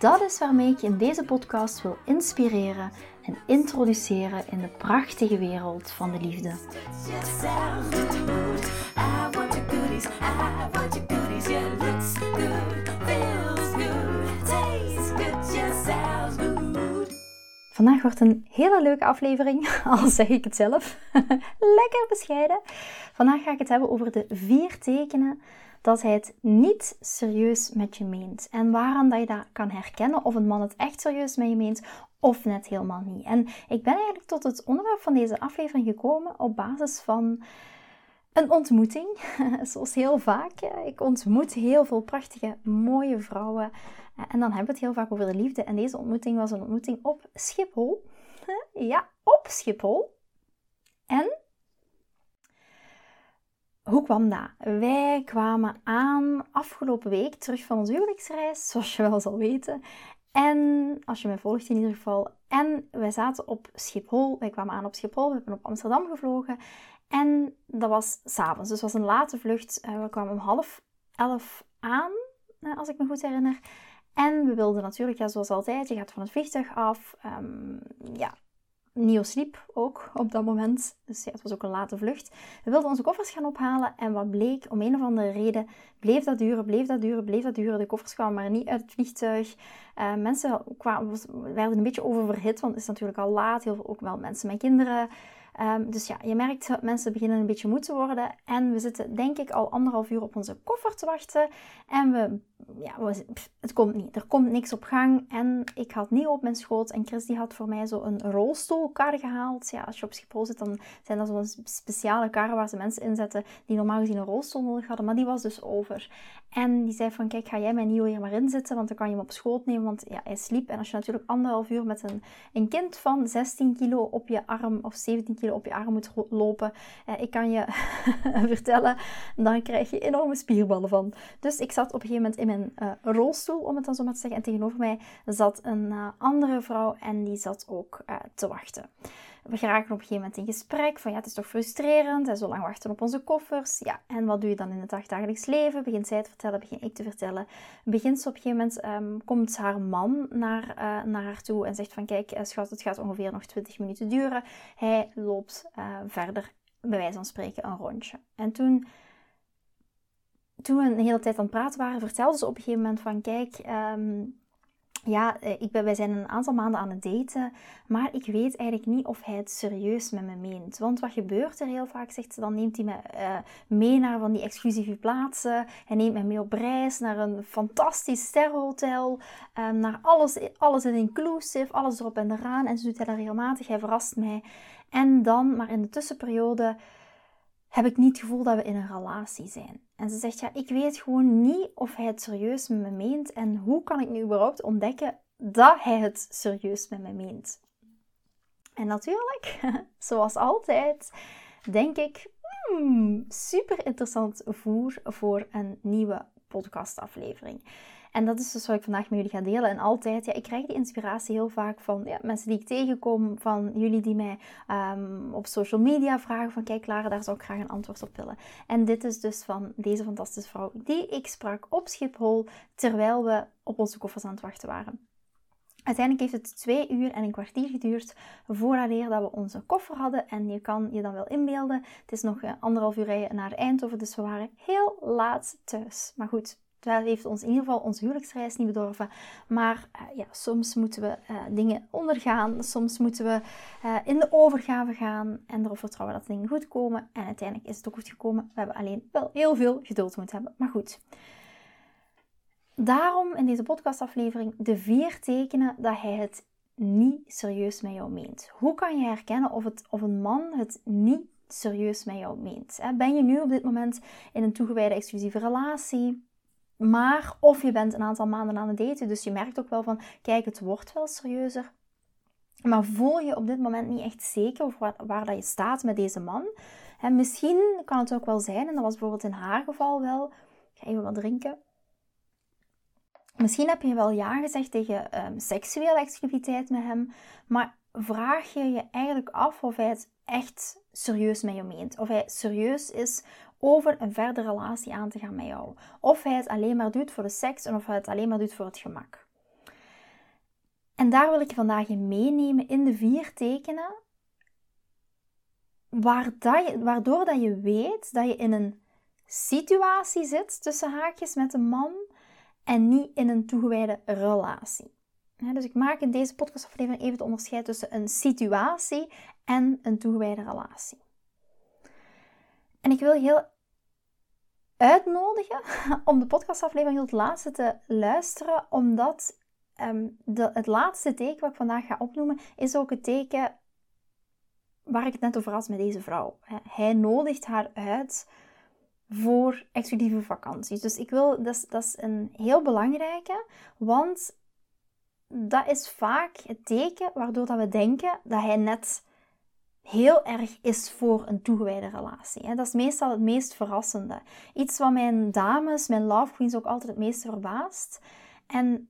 Dat is waarmee ik je in deze podcast wil inspireren en introduceren in de prachtige wereld van de liefde. Vandaag wordt een hele leuke aflevering, al zeg ik het zelf. Lekker bescheiden. Vandaag ga ik het hebben over de vier tekenen dat hij het niet serieus met je meent. En waaraan dat je dat kan herkennen of een man het echt serieus met je meent of net helemaal niet. En ik ben eigenlijk tot het onderwerp van deze aflevering gekomen op basis van een ontmoeting. Zoals heel vaak. Ik ontmoet heel veel prachtige, mooie vrouwen. En dan hebben we het heel vaak over de liefde. En deze ontmoeting was een ontmoeting op Schiphol. Ja, op Schiphol. En hoe kwam dat? Wij kwamen aan afgelopen week terug van onze huwelijksreis, zoals je wel zal weten. En als je mij volgt in ieder geval. En wij zaten op Schiphol. Wij kwamen aan op Schiphol. We hebben op Amsterdam gevlogen. En dat was s'avonds. Dus het was een late vlucht. Eh, we kwamen om half elf aan, eh, als ik me goed herinner. En we wilden natuurlijk, ja, zoals altijd, je gaat van het vliegtuig af. Um, ja, Nio sliep ook op dat moment. Dus ja, het was ook een late vlucht. We wilden onze koffers gaan ophalen. En wat bleek, om een of andere reden bleef dat duren, bleef dat duren, bleef dat duren. De koffers kwamen maar niet uit het vliegtuig. Uh, mensen kwamen, werden een beetje oververhit, want het is natuurlijk al laat. Heel veel ook wel mensen met kinderen. Um, dus ja, je merkt dat mensen beginnen een beetje moe te worden. En we zitten denk ik al anderhalf uur op onze koffer te wachten. En we, ja, het komt niet. Er komt niks op gang. En ik had niet op mijn schoot. En Chris die had voor mij zo een rolstoelkar gehaald. Ja, als je op Schiphol zit, dan zijn dat zo'n speciale karren waar ze mensen inzetten die normaal gezien een rolstoel nodig hadden. Maar die was dus over. En die zei van, kijk, ga jij mijn nieuwe hier maar inzetten, want dan kan je hem op schoot nemen, want ja, hij sliep. En als je natuurlijk anderhalf uur met een, een kind van 16 kilo op je arm of 17 kilo op je arm moet lopen, eh, ik kan je vertellen, dan krijg je enorme spierballen van. Dus ik zat op een gegeven moment in mijn uh, rolstoel, om het dan zo maar te zeggen, en tegenover mij zat een uh, andere vrouw en die zat ook uh, te wachten we geraken op een gegeven moment in gesprek van ja, het is toch frustrerend en zo lang wachten op onze koffers. Ja, en wat doe je dan in het dagelijks leven? Begint zij te vertellen, begin ik te vertellen. Begint ze op een gegeven moment, um, komt haar man naar, naar haar toe en zegt van kijk schat, het gaat ongeveer nog 20 minuten duren. Hij loopt verder, bij wijze van spreken, een rondje. En toen toen we een hele tijd aan het praten waren, vertelde ze op een gegeven moment van kijk, um, ja, eh, ik ben, wij zijn een aantal maanden aan het daten, maar ik weet eigenlijk niet of hij het serieus met me meent. Want wat gebeurt er heel vaak, zegt ze, dan neemt hij me uh, mee naar van die exclusieve plaatsen. Hij neemt me mee op reis naar een fantastisch sterrenhotel, um, naar alles, alles in inclusive, alles erop en eraan. En zo doet hij dat regelmatig, hij verrast mij. En dan, maar in de tussenperiode heb ik niet het gevoel dat we in een relatie zijn. En ze zegt, ja, ik weet gewoon niet of hij het serieus met me meent. En hoe kan ik nu überhaupt ontdekken dat hij het serieus met me meent? En natuurlijk, zoals altijd, denk ik, hmm, super interessant voer voor een nieuwe podcastaflevering. En dat is dus wat ik vandaag met jullie ga delen. En altijd, ja, ik krijg die inspiratie heel vaak van ja, mensen die ik tegenkom, van jullie die mij um, op social media vragen van kijk Lara, daar zou ik graag een antwoord op willen. En dit is dus van deze fantastische vrouw die ik sprak op Schiphol terwijl we op onze koffers aan het wachten waren. Uiteindelijk heeft het twee uur en een kwartier geduurd voordat we onze koffer hadden. En je kan je dan wel inbeelden, het is nog anderhalf uur rijden naar Eindhoven, dus we waren heel laat thuis. Maar goed, dat heeft ons in ieder geval onze huwelijksreis niet bedorven. Maar uh, ja, soms moeten we uh, dingen ondergaan. Soms moeten we uh, in de overgave gaan. En erop vertrouwen dat dingen goed komen. En uiteindelijk is het ook goed gekomen. We hebben alleen wel heel veel geduld moeten hebben. Maar goed. Daarom in deze podcastaflevering de vier tekenen dat hij het niet serieus met jou meent. Hoe kan je herkennen of, het, of een man het niet serieus met jou meent? Ben je nu op dit moment in een toegewijde exclusieve relatie? Maar of je bent een aantal maanden aan het daten, dus je merkt ook wel van, kijk, het wordt wel serieuzer. maar voel je op dit moment niet echt zeker over waar, waar dat je staat met deze man. En misschien kan het ook wel zijn, en dat was bijvoorbeeld in haar geval wel. Ik ga even wat drinken. Misschien heb je wel ja gezegd tegen um, seksuele exclusiviteit met hem, maar vraag je je eigenlijk af of hij het echt serieus met je meent. Of hij serieus is over een verdere relatie aan te gaan met jou. Of hij het alleen maar doet voor de seks en of hij het alleen maar doet voor het gemak. En daar wil ik je vandaag in meenemen in de vier tekenen, waardoor dat je weet dat je in een situatie zit tussen haakjes met een man en niet in een toegewijde relatie. dus ik maak in deze podcastaflevering even het onderscheid tussen een situatie en een toegewijde relatie. En ik wil je heel uitnodigen om de podcastaflevering tot het laatste te luisteren, omdat Ehm, het laatste teken wat ik vandaag ga opnoemen is ook het teken waar ik het net over had met deze vrouw. Hij nodigt haar uit voor exclusieve vakanties. Dus ik wil, dat is, dat is een heel belangrijke, want dat is vaak het teken waardoor dat we denken dat hij net heel erg is voor een toegewijde relatie. Dat is meestal het meest verrassende. Iets wat mijn dames, mijn love queens ook altijd het meeste verbaast. En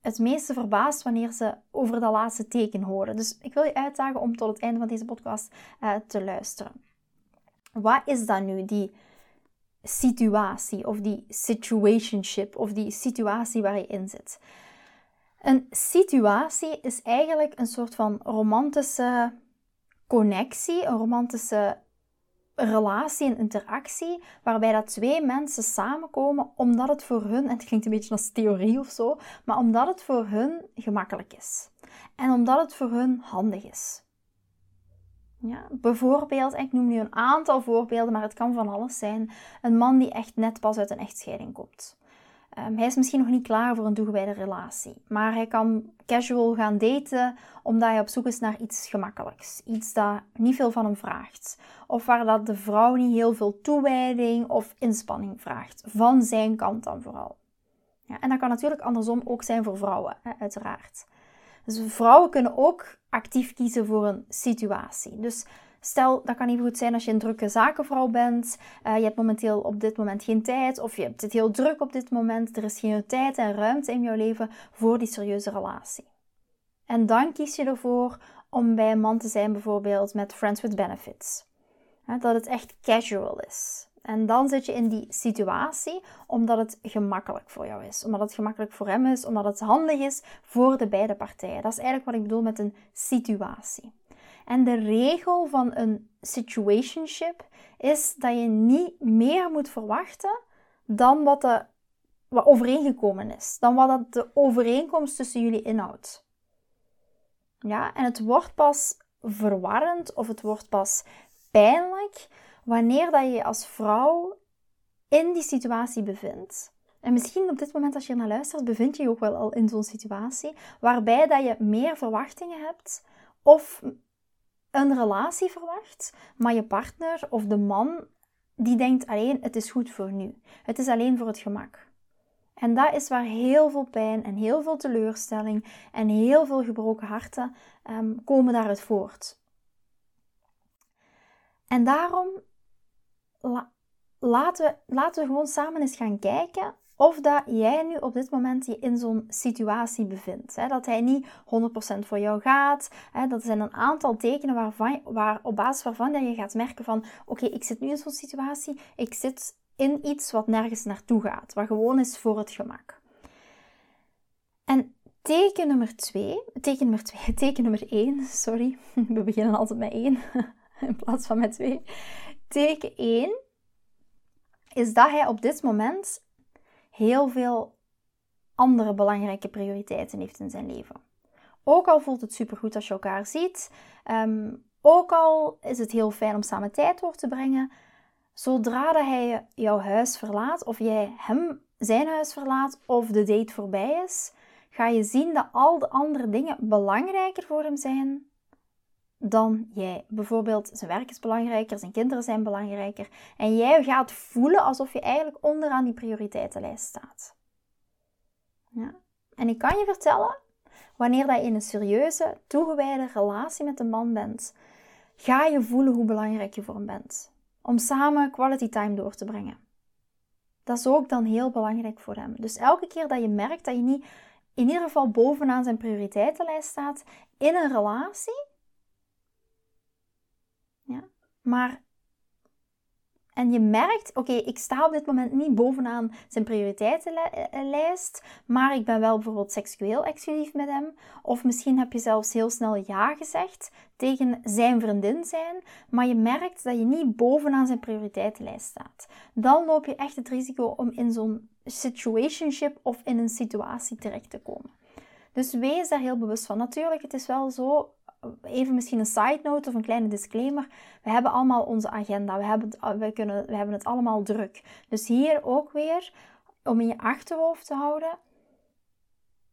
het meeste verbaasd wanneer ze over dat laatste teken horen. Dus ik wil je uitdagen om tot het einde van deze podcast uh, te luisteren. Wat is dan nu die situatie of die situationship of die situatie waar je in zit? Een situatie is eigenlijk een soort van romantische connectie, een romantische relatie en interactie waarbij dat twee mensen samenkomen omdat het voor hun, en het klinkt een beetje als theorie of zo, maar omdat het voor hun gemakkelijk is. En omdat het voor hun handig is. Ja, bijvoorbeeld, ik noem nu een aantal voorbeelden, maar het kan van alles zijn. Een man die echt net pas uit een echtscheiding komt. Ehm, hij is misschien nog niet klaar voor een toegewijde relatie, maar hij kan casual gaan daten omdat hij op zoek is naar iets gemakkelijks. Iets dat niet veel van hem vraagt. Of waar dat de vrouw niet heel veel toewijding of inspanning vraagt. Van zijn kant dan vooral. Ja, en dat kan natuurlijk andersom ook zijn voor vrouwen, uiteraard. Dus vrouwen kunnen ook actief kiezen voor een situatie. Dus Stel, dat kan even goed zijn als je een drukke zakenvrouw bent. Uh, je hebt momenteel op dit moment geen tijd. Of je hebt het heel druk op dit moment. Er is geen tijd en ruimte in jouw leven voor die serieuze relatie. En dan kies je ervoor om bij een man te zijn, bijvoorbeeld met Friends with Benefits. dat het echt casual is. En dan zit je in die situatie omdat het gemakkelijk voor jou is. Omdat het gemakkelijk voor hem is. Omdat het handig is voor de beide partijen. Dat is eigenlijk wat ik bedoel met een situatie. En de regel van een situationship is dat je niet meer moet verwachten dan wat, de, wat overeengekomen is. Dan wat de overeenkomst tussen jullie inhoudt. Ja, en het wordt pas verwarrend of het wordt pas pijnlijk wanneer dat je je als vrouw in die situatie bevindt. En misschien op dit moment als je naar luistert, bevind je je ook wel al in zo'n situatie waarbij dat je meer verwachtingen hebt of een relatie verwacht, maar je partner of de man die denkt alleen het is goed voor nu. Het is alleen voor het gemak. En dat is waar heel veel pijn en heel veel teleurstelling en heel veel gebroken harten um, komen daaruit voort. En daarom laten, we, laten we gewoon samen eens gaan kijken of dat jij nu op dit moment je in zo'n situatie bevindt. Hè? Dat hij niet 100% voor jou gaat. Hè? Dat zijn een aantal tekenen waarvan, waar, op basis waarvan je gaat merken van... Oké, ik zit nu in zo'n situatie. Ik zit in iets wat nergens naartoe gaat. Wat gewoon is voor het gemak. En teken nummer 2... Teken nummer 2... Teken nummer 1, sorry. We beginnen altijd met 1 in plaats van met 2. Teken 1 is dat hij op dit moment heel veel andere belangrijke prioriteiten heeft in zijn leven. Ook al voelt het supergoed als je elkaar ziet, um, ook al is het heel fijn om samen tijd door te brengen, zodra hij jouw huis verlaat, of jij hem zijn huis verlaat, of de date voorbij is, ga je zien dat al de andere dingen belangrijker voor hem zijn dan jij. Bijvoorbeeld, zijn werk is belangrijker, zijn kinderen zijn belangrijker. En jij gaat voelen alsof je eigenlijk onderaan die prioriteitenlijst staat. Ja. En ik kan je vertellen wanneer dat je in een serieuze, toegewijde relatie met een man bent, ga je voelen hoe belangrijk je voor hem bent. Om samen quality time door te brengen. Dat is ook dan heel belangrijk voor hem. Dus elke keer dat je merkt dat je niet in ieder geval bovenaan zijn prioriteitenlijst staat in een relatie, maar en je merkt, oké, ik sta op dit moment niet bovenaan zijn prioriteitenlijst, maar ik ben wel bijvoorbeeld seksueel exclusief met hem. Of misschien heb je zelfs heel snel ja gezegd tegen zijn vriendin zijn, maar je merkt dat je niet bovenaan zijn prioriteitenlijst staat. Dan loop je echt het risico om in zo'n situationship of in een situatie terecht te komen. Dus wees daar heel bewust van. Natuurlijk, het is wel zo, even misschien een side note of een kleine disclaimer. We hebben allemaal onze agenda. We hebben, het, we kunnen, we hebben het allemaal druk. Dus hier ook weer om in je achterhoofd te houden.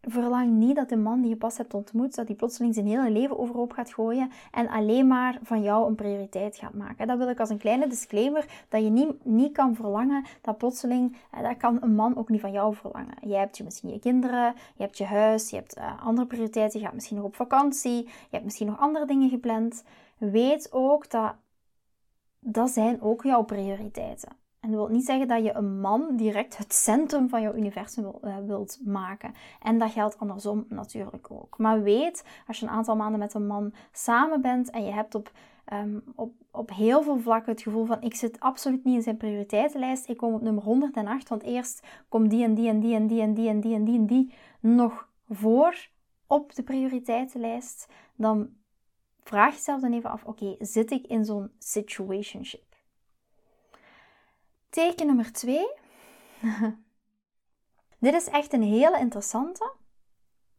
Verlang niet dat de man die je pas hebt ontmoet, dat die plotseling zijn hele leven overhoop gaat gooien en alleen maar van jou een prioriteit gaat maken. Dat wil ik als een kleine disclaimer, dat je niet, niet kan verlangen dat plotseling, eh, dat kan een man ook niet van jou verlangen. Jij hebt je misschien je kinderen, je hebt je huis, je hebt uh, andere prioriteiten, je gaat misschien nog op vakantie, je hebt misschien nog andere dingen gepland. Weet ook dat dat zijn ook jouw prioriteiten. En dat wil niet zeggen dat je een man direct het centrum van jouw universum uh, wilt maken. En dat geldt andersom natuurlijk ook. Maar weet, als je een aantal maanden met een man samen bent en je hebt op, ehm, op, op heel veel vlakken het gevoel van ik zit absoluut niet in zijn prioriteitenlijst. Ik kom op nummer 108, want eerst komt die en die en die en die en die en die en die en die nog voor op de prioriteitenlijst. Dan vraag jezelf dan even af, oké, zit ik in zo'n situationship? Teken nummer twee. Dit is echt een hele interessante.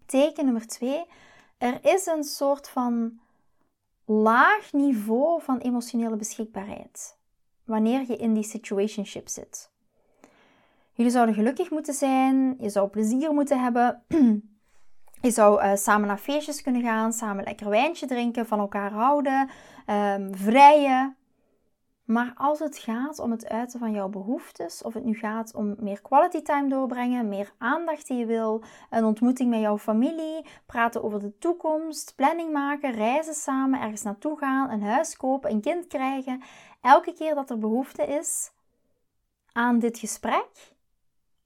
Teken nummer twee. Er is een soort van laag niveau van emotionele beschikbaarheid. Wanneer je in die situationship zit. Jullie zouden gelukkig moeten zijn. Je zou plezier moeten hebben. Je zou uh, samen naar feestjes kunnen gaan, samen lekker wijntje drinken, van elkaar houden, um, vrijen, maar als het gaat om het uiten van jouw behoeftes, of het nu gaat om meer quality time doorbrengen, meer aandacht die je wil, een ontmoeting met jouw familie, praten over de toekomst, planning maken, reizen samen, ergens naartoe gaan, een huis kopen, een kind krijgen, elke keer dat er behoefte is aan dit gesprek,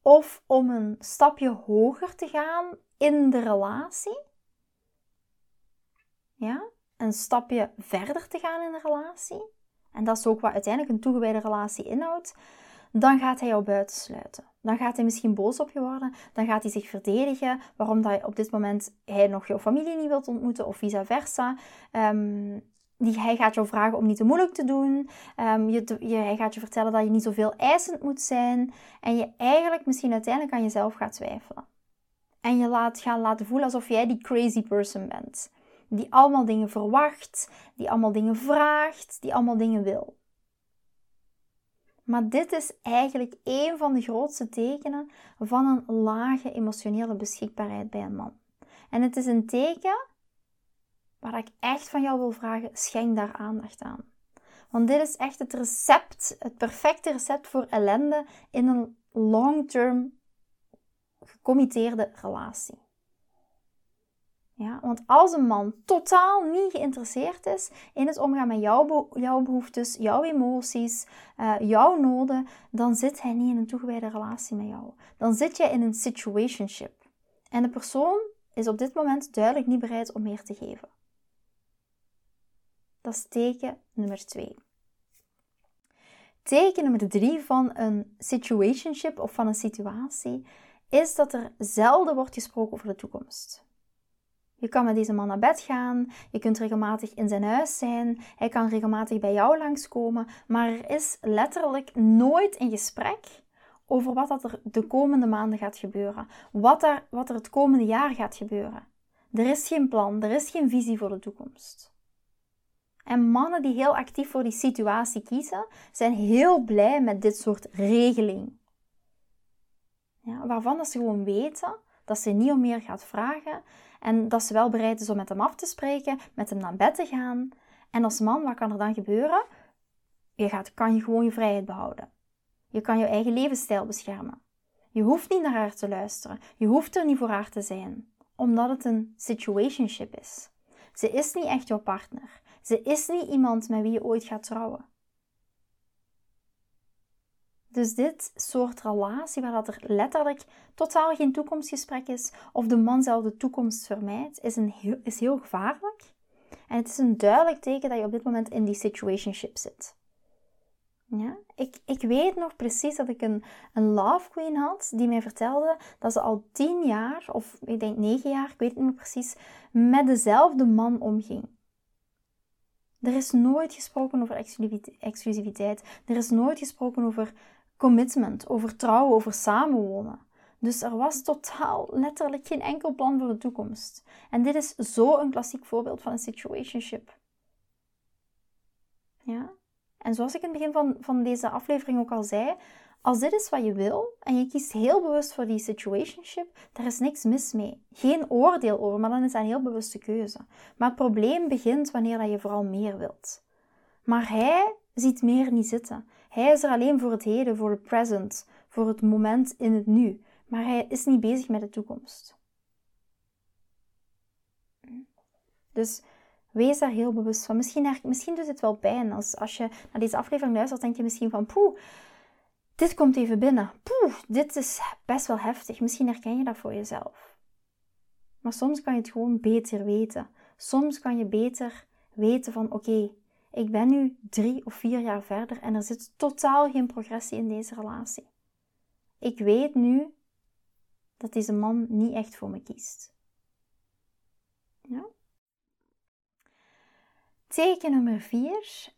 of om een stapje hoger te gaan in de relatie, ja, een stapje verder te gaan in de relatie en dat is ook wat uiteindelijk een toegewijde relatie inhoudt, dan gaat hij jou buitensluiten. Dan gaat hij misschien boos op je worden. Dan gaat hij zich verdedigen waarom dat op dit moment hij nog jouw familie niet wilt ontmoeten of vice versa. Um, die, hij gaat jou vragen om niet te moeilijk te doen. Um, je, je, hij gaat je vertellen dat je niet zoveel eisend moet zijn. En je eigenlijk misschien uiteindelijk aan jezelf gaat twijfelen. En je laat gaan laten voelen alsof jij die crazy person bent die allemaal dingen verwacht, die allemaal dingen vraagt, die allemaal dingen wil. Maar dit is eigenlijk een van de grootste tekenen van een lage emotionele beschikbaarheid bij een man. En het is een teken waar ik echt van jou wil vragen: schenk daar aandacht aan. Want dit is echt het recept, het perfecte recept voor ellende in een long-term gecommitteerde relatie. Ja, want als een man totaal niet geïnteresseerd is in het omgaan met jouw, jouw behoeftes, jouw emoties, uh, jouw noden, dan zit hij niet in een toegewijde relatie met jou. Dan zit je in een situationship. En de persoon is op dit moment duidelijk niet bereid om meer te geven. Dat is teken nummer twee. Teken nummer drie van een situationship of van een situatie is dat er zelden wordt gesproken over de toekomst. Je kan met deze man naar bed gaan, je kunt regelmatig in zijn huis zijn, hij kan regelmatig bij jou langskomen, maar er is letterlijk nooit een gesprek over wat dat er de komende maanden gaat gebeuren, wat er, wat er het komende jaar gaat gebeuren. Er is geen plan, er is geen visie voor de toekomst. En mannen die heel actief voor die situatie kiezen, zijn heel blij met dit soort regeling. Ja, waarvan dat ze gewoon weten dat ze niet om meer gaat vragen en dat ze wel bereid is om met hem af te spreken, met hem naar bed te gaan. En als man, wat kan er dan gebeuren? Je gaat, kan je gewoon je vrijheid behouden. Je kan je eigen levensstijl beschermen. Je hoeft niet naar haar te luisteren. Je hoeft er niet voor haar te zijn. omdat het een situationship is. Ze is niet echt jouw partner. Ze is niet iemand met wie je ooit gaat trouwen. Dus dit soort relatie, waar dat er letterlijk totaal geen toekomstgesprek is, of de man zelf de toekomst vermijdt, is, een heel, is heel gevaarlijk. En het is een duidelijk teken dat je op dit moment in die situationship zit. Ja? Ik, ik weet nog precies dat ik een, een love queen had die mij vertelde dat ze al tien jaar, of ik denk negen jaar, ik weet het niet meer precies, met dezelfde man omging. Er is nooit gesproken over exclusiviteit. Er is nooit gesproken over commitment, over trouwen, over samenwonen. Dus er was totaal letterlijk geen enkel plan voor de toekomst. En dit is zo een klassiek voorbeeld van een situationship. Ja? En zoals ik in het begin van, van deze aflevering ook al zei, als dit is wat je wil en je kiest heel bewust voor die situationship, daar is niks mis mee. Geen oordeel over, maar dan is dat een heel bewuste keuze. Maar het probleem begint wanneer je vooral meer wilt. Maar hij ziet meer niet zitten. Hij is er alleen voor het heden, voor het present, voor het moment in het nu. Maar hij is niet bezig met de toekomst. Dus wees daar heel bewust van. Misschien, misschien doet het wel pijn. Als, als je naar deze aflevering luistert, denk je misschien van... Poeh, dit komt even binnen. Poeh, dit is best wel heftig. Misschien herken je dat voor jezelf. Maar soms kan je het gewoon beter weten. Soms kan je beter weten van... Oké, ik ben nu drie of vier jaar verder en er zit totaal geen progressie in deze relatie. Ik weet nu dat deze man niet echt voor me kiest. Ja? Teken nummer vier.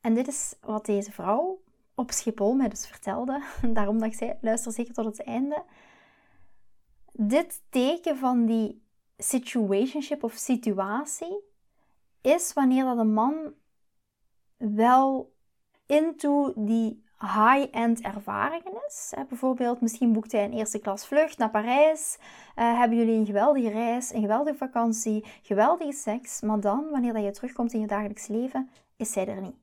En dit is wat deze vrouw op Schiphol mij dus vertelde. Daarom dat ik zei, luister zeker tot het einde. Dit teken van die situationship of situatie is wanneer dat een man wel into die high-end ervaringen is. bijvoorbeeld, misschien boekt hij een eerste klas vlucht naar Parijs. Uh, hebben jullie een geweldige reis, een geweldige vakantie, geweldige seks. Maar dan, wanneer dat je terugkomt in je dagelijks leven, is hij er niet.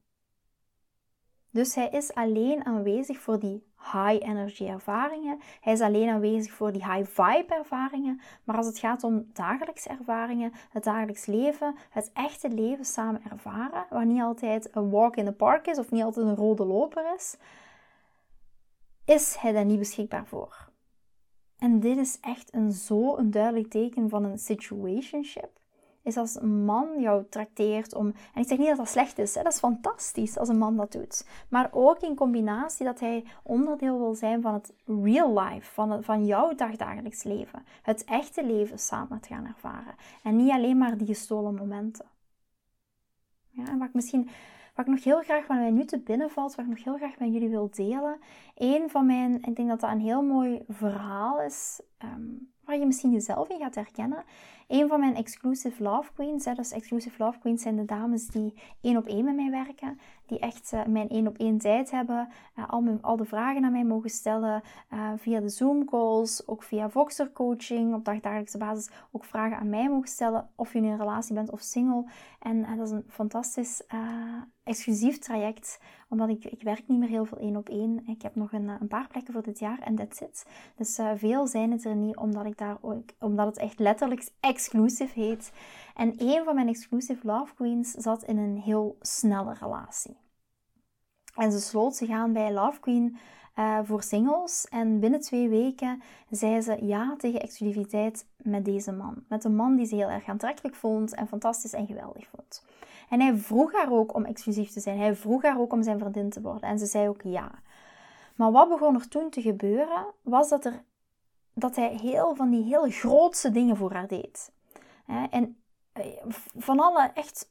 Dus hij is alleen aanwezig voor die high energy ervaringen. Hij is alleen aanwezig voor die high vibe ervaringen. Maar als het gaat om dagelijkse ervaringen, het dagelijks leven, het echte leven samen ervaren, waar niet altijd een walk in the park is of niet altijd een rode loper is, is hij daar niet beschikbaar voor. En dit is echt een zo een duidelijk teken van een situationship is als een man jou trakteert om. En ik zeg niet dat dat slecht is, hè? dat is fantastisch als een man dat doet. Maar ook in combinatie dat hij onderdeel wil zijn van het real life, van, van jouw dagdagelijks leven. Het echte leven samen te gaan ervaren. En niet alleen maar die gestolen momenten. Ja, en wat ik misschien. Wat ik nog heel graag, wat mij nu te binnen valt, wat ik nog heel graag met jullie wil delen. Een van mijn, ik denk dat dat een heel mooi verhaal is, ehm, waar je misschien jezelf in gaat herkennen, een van mijn exclusive love queens, dus exclusive love queens zijn de dames die één op één met mij werken, die echt uh, mijn één op één tijd hebben, uh, al, mijn, al de vragen aan mij mogen stellen uh, via de Zoom calls, ook via Voxer coaching op dagdagelijkse basis, ook vragen aan mij mogen stellen of je in een relatie bent of single. En dat is een fantastisch exclusief traject, omdat ik, ik werk niet meer heel veel één op één. Ik heb nog een, een paar plekken voor dit jaar en that's it. Dus veel zijn het er niet, omdat, ik daar ook, omdat het echt letterlijk exclusive heet. En een van mijn exclusive love queens zat in een heel snelle relatie. En ze sloot zich aan bij Love Queen uh, voor singles. En binnen twee weken zei ze ja tegen exclusiviteit met deze man. Met een man die ze heel erg aantrekkelijk vond en fantastisch en geweldig vond. En hij vroeg haar ook om exclusief te zijn. Hij vroeg haar ook om zijn vriendin te worden. En ze zei ook ja. Maar wat begon er toen te gebeuren, was dat, er, dat hij heel van die heel grootste dingen voor haar deed. En eh, van alle echt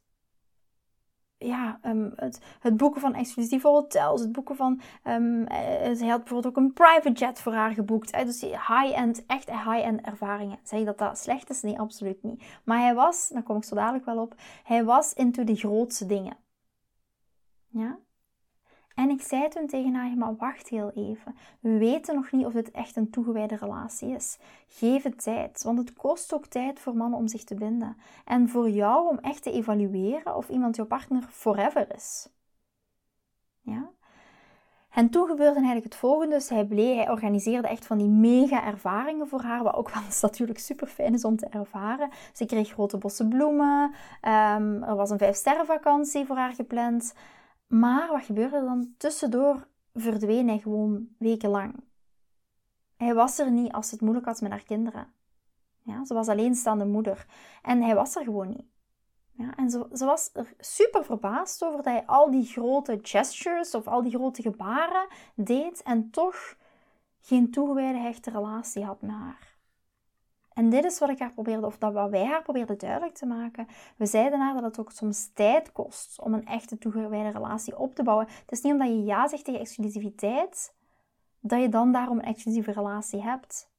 ja, um, het, het, boeken van exclusieve hotels, het boeken van. Hij had bijvoorbeeld ook een private jet voor haar geboekt. Dus high-end, echt high-end ervaringen. Zeg je dat dat slecht is? Nee, absoluut niet. Maar hij was, daar kom ik zo dadelijk wel op, hij was into de grootste dingen. Ja? En ik zei toen tegen haar, maar wacht heel even. We weten nog niet of dit echt een toegewijde relatie is. Geef het tijd, want het kost ook tijd voor mannen om zich te binden. En voor jou om echt te evalueren of iemand jouw partner forever is. Ja? En toen gebeurde eigenlijk het volgende. Dus hij, bleef, hij organiseerde echt van die mega ervaringen voor haar. Wat ook wel natuurlijk super fijn is om te ervaren. Ze kreeg grote bossen bloemen. Ehm, er was een vijf sterren vakantie voor haar gepland. Maar wat gebeurde dan? Tussendoor verdween hij gewoon wekenlang. Hij was er niet als het moeilijk had met haar kinderen. Ja, ze was alleenstaande moeder. En hij was er gewoon niet. Ja, en ze, ze, was er super verbaasd over dat hij al die grote gestures of al die grote gebaren deed en toch geen toegewijde hechte relatie had met haar. En dit is wat ik haar probeerde, of dat wat wij haar probeerden duidelijk te maken. We zeiden haar dat het ook soms tijd kost om een echte toegewijde relatie op te bouwen. Het is niet omdat je ja zegt tegen exclusiviteit, dat je dan daarom een exclusieve relatie hebt.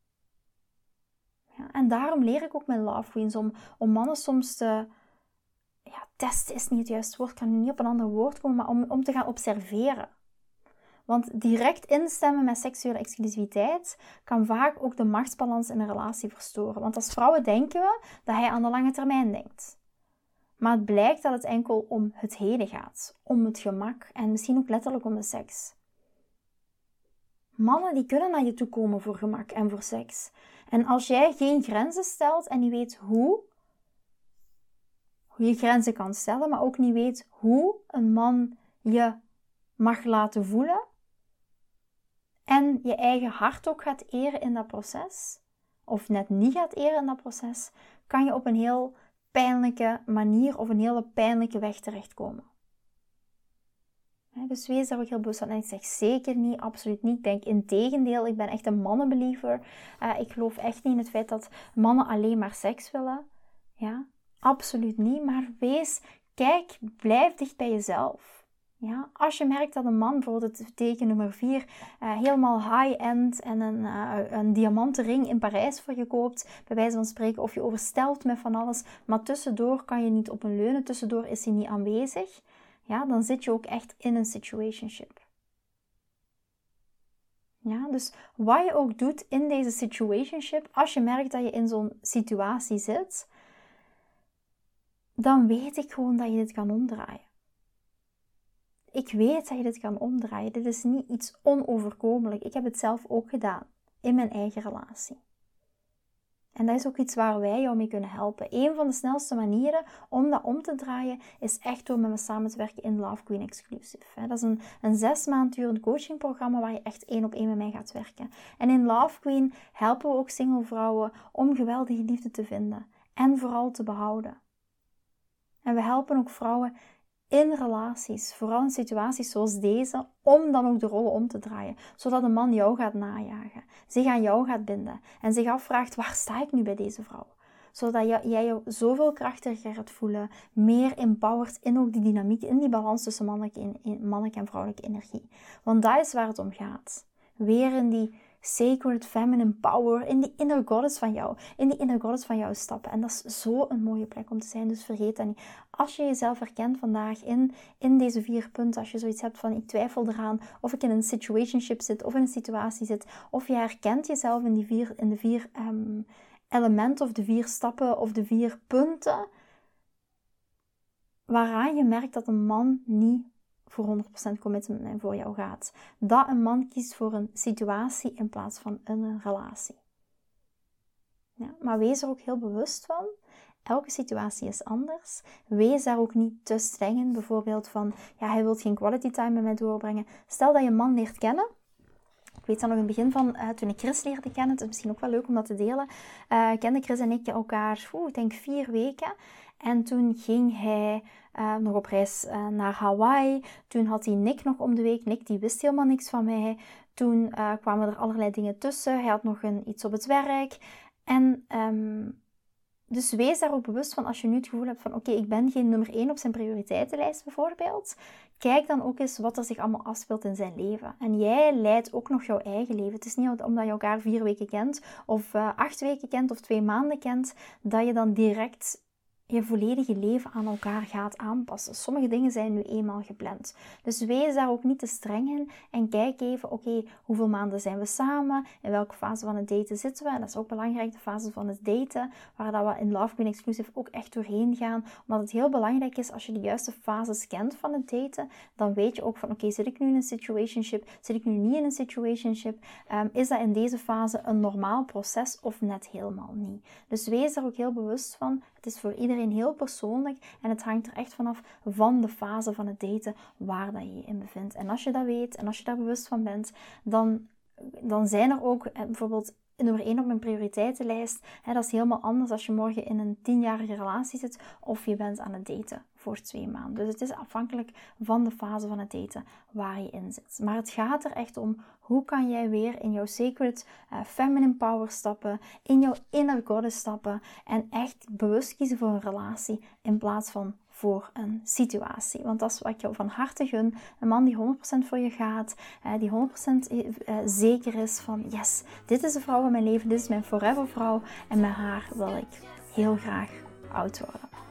Ja, en daarom leer ik ook met Love Queens om, om mannen soms te ja, testen is niet het juiste woord, kan niet op een ander woord komen, maar om, om te gaan observeren. Want direct instemmen met seksuele exclusiviteit kan vaak ook de machtsbalans in een relatie verstoren. Want als vrouwen denken we dat hij aan de lange termijn denkt. Maar het blijkt dat het enkel om het heden gaat, om het gemak en misschien ook letterlijk om de seks. Mannen die kunnen naar je toe komen voor gemak en voor seks. En als jij geen grenzen stelt en niet weet hoe, hoe je grenzen kan stellen, maar ook niet weet hoe een man je mag laten voelen. En je eigen hart ook gaat eren in dat proces, of net niet gaat eren in dat proces, kan je op een heel pijnlijke manier of een hele pijnlijke weg terechtkomen. Dus wees daar ook heel bewust van. En ik zeg zeker niet, absoluut niet. Ik denk in tegendeel, ik ben echt een mannenbeliever. Uh, ik geloof echt niet in het feit dat mannen alleen maar seks willen. Ja, Absoluut niet, maar wees, kijk, blijf dicht bij jezelf. Ja, als je merkt dat een man, bijvoorbeeld het teken nummer 4, uh, helemaal high-end en een, uh, een diamanten ring in Parijs voor je koopt, bij wijze van spreken, of je overstelt met van alles, maar tussendoor kan je niet op een leunen, tussendoor is hij niet aanwezig, ja, dan zit je ook echt in een situationship. Ja, dus wat je ook doet in deze situationship, als je merkt dat je in zo'n situatie zit, dan weet ik gewoon dat je dit kan omdraaien. Ik weet dat je dit kan omdraaien. Dit is niet iets onoverkomelijk. Ik heb het zelf ook gedaan in mijn eigen relatie. En dat is ook iets waar wij jou mee kunnen helpen. Een van de snelste manieren om dat om te draaien is echt door met me samen te werken in Love Queen Exclusive. Dat is een, een zes maand durend coachingprogramma waar je echt één op één met mij gaat werken. En in Love Queen helpen we ook single vrouwen om geweldige liefde te vinden en vooral te behouden. En we helpen ook vrouwen in relaties, vooral in situaties zoals deze, om dan ook de rollen om te draaien. Zodat een man jou gaat najagen, zich aan jou gaat binden en zich afvraagt: waar sta ik nu bij deze vrouw? Zodat jij je zoveel krachtiger gaat voelen, meer empowered in ook die dynamiek, in die balans tussen mannelijke, mannelijke en vrouwelijke energie. Want dat is waar het om gaat. Weer in die sacred feminine power, in die inner goddess van jou, in die inner goddess van jou stappen. En dat is zo een mooie plek om te zijn, dus vergeet dat niet. Als je jezelf herkent vandaag in, in deze vier punten, als je zoiets hebt van ik twijfel eraan of ik in een situationship zit of in een situatie zit, of je herkent jezelf in, die vier, in de vier um, elementen of de vier stappen of de vier punten, waaraan je merkt dat een man niet voor 100% commitment voor jou gaat. Dat een man kiest voor een situatie in plaats van een relatie. Ja, maar wees er ook heel bewust van. Elke situatie is anders. Wees daar ook niet te streng in. Bijvoorbeeld van, ja, hij wil geen quality time met doorbrengen. Stel dat je een man leert kennen. Ik weet dan nog in het begin van, uh, toen ik Chris leerde kennen, het is misschien ook wel leuk om dat te delen, uh, kenden Chris en ik elkaar, oeh, ik denk vier weken. En toen ging hij uh, nog op reis uh, naar Hawaii. Toen had hij Nick nog om de week. Nick die wist helemaal niks van mij. Toen uh, kwamen er allerlei dingen tussen. Hij had nog een, iets op het werk. En um, dus wees daar ook bewust van als je nu het gevoel hebt van oké, ik ben geen nummer 1 op zijn prioriteitenlijst bijvoorbeeld. Kijk dan ook eens wat er zich allemaal afspeelt in zijn leven. En jij leidt ook nog jouw eigen leven. Het is niet omdat je elkaar vier weken kent of acht weken kent of twee maanden kent, dat je dan direct je volledige leven aan elkaar gaat aanpassen. Sommige dingen zijn nu eenmaal gepland. Dus wees daar ook niet te streng in en kijk even, oké, hoeveel maanden zijn we samen? In welke fase van het daten zitten we? En dat is ook belangrijk, de fase van het daten, waar dat we in Love Queen Exclusive ook echt doorheen gaan. Omdat het heel belangrijk is, als je de juiste fases kent van het daten, dan weet je ook van, oké, zit ik nu in een situationship? Zit ik nu niet in een situationship? Um, is dat in deze fase een normaal proces of net helemaal niet? Dus wees daar ook heel bewust van. Het is voor iedereen heel persoonlijk en het hangt er echt vanaf van de fase van het daten waar dat je je in bevindt. En als je dat weet en als je daar bewust van bent, dan, dan zijn er ook eh, bijvoorbeeld nummer 1 op mijn prioriteitenlijst. Dat is helemaal anders als je morgen in een tienjarige relatie zit of je bent aan het daten voor twee maanden. Dus het is afhankelijk van de fase van het daten waar je in zit. Maar het gaat er echt om hoe kan jij weer in jouw sacred uh, feminine power stappen, in jouw inner goddess stappen en echt bewust kiezen voor een relatie in plaats van voor een situatie. Want dat is wat ik jou van harte gun. Een man die 100% voor je gaat, die 100% eh, zeker is van yes, dit is de vrouw van mijn leven, dit is mijn forever vrouw en met haar wil ik heel graag oud worden.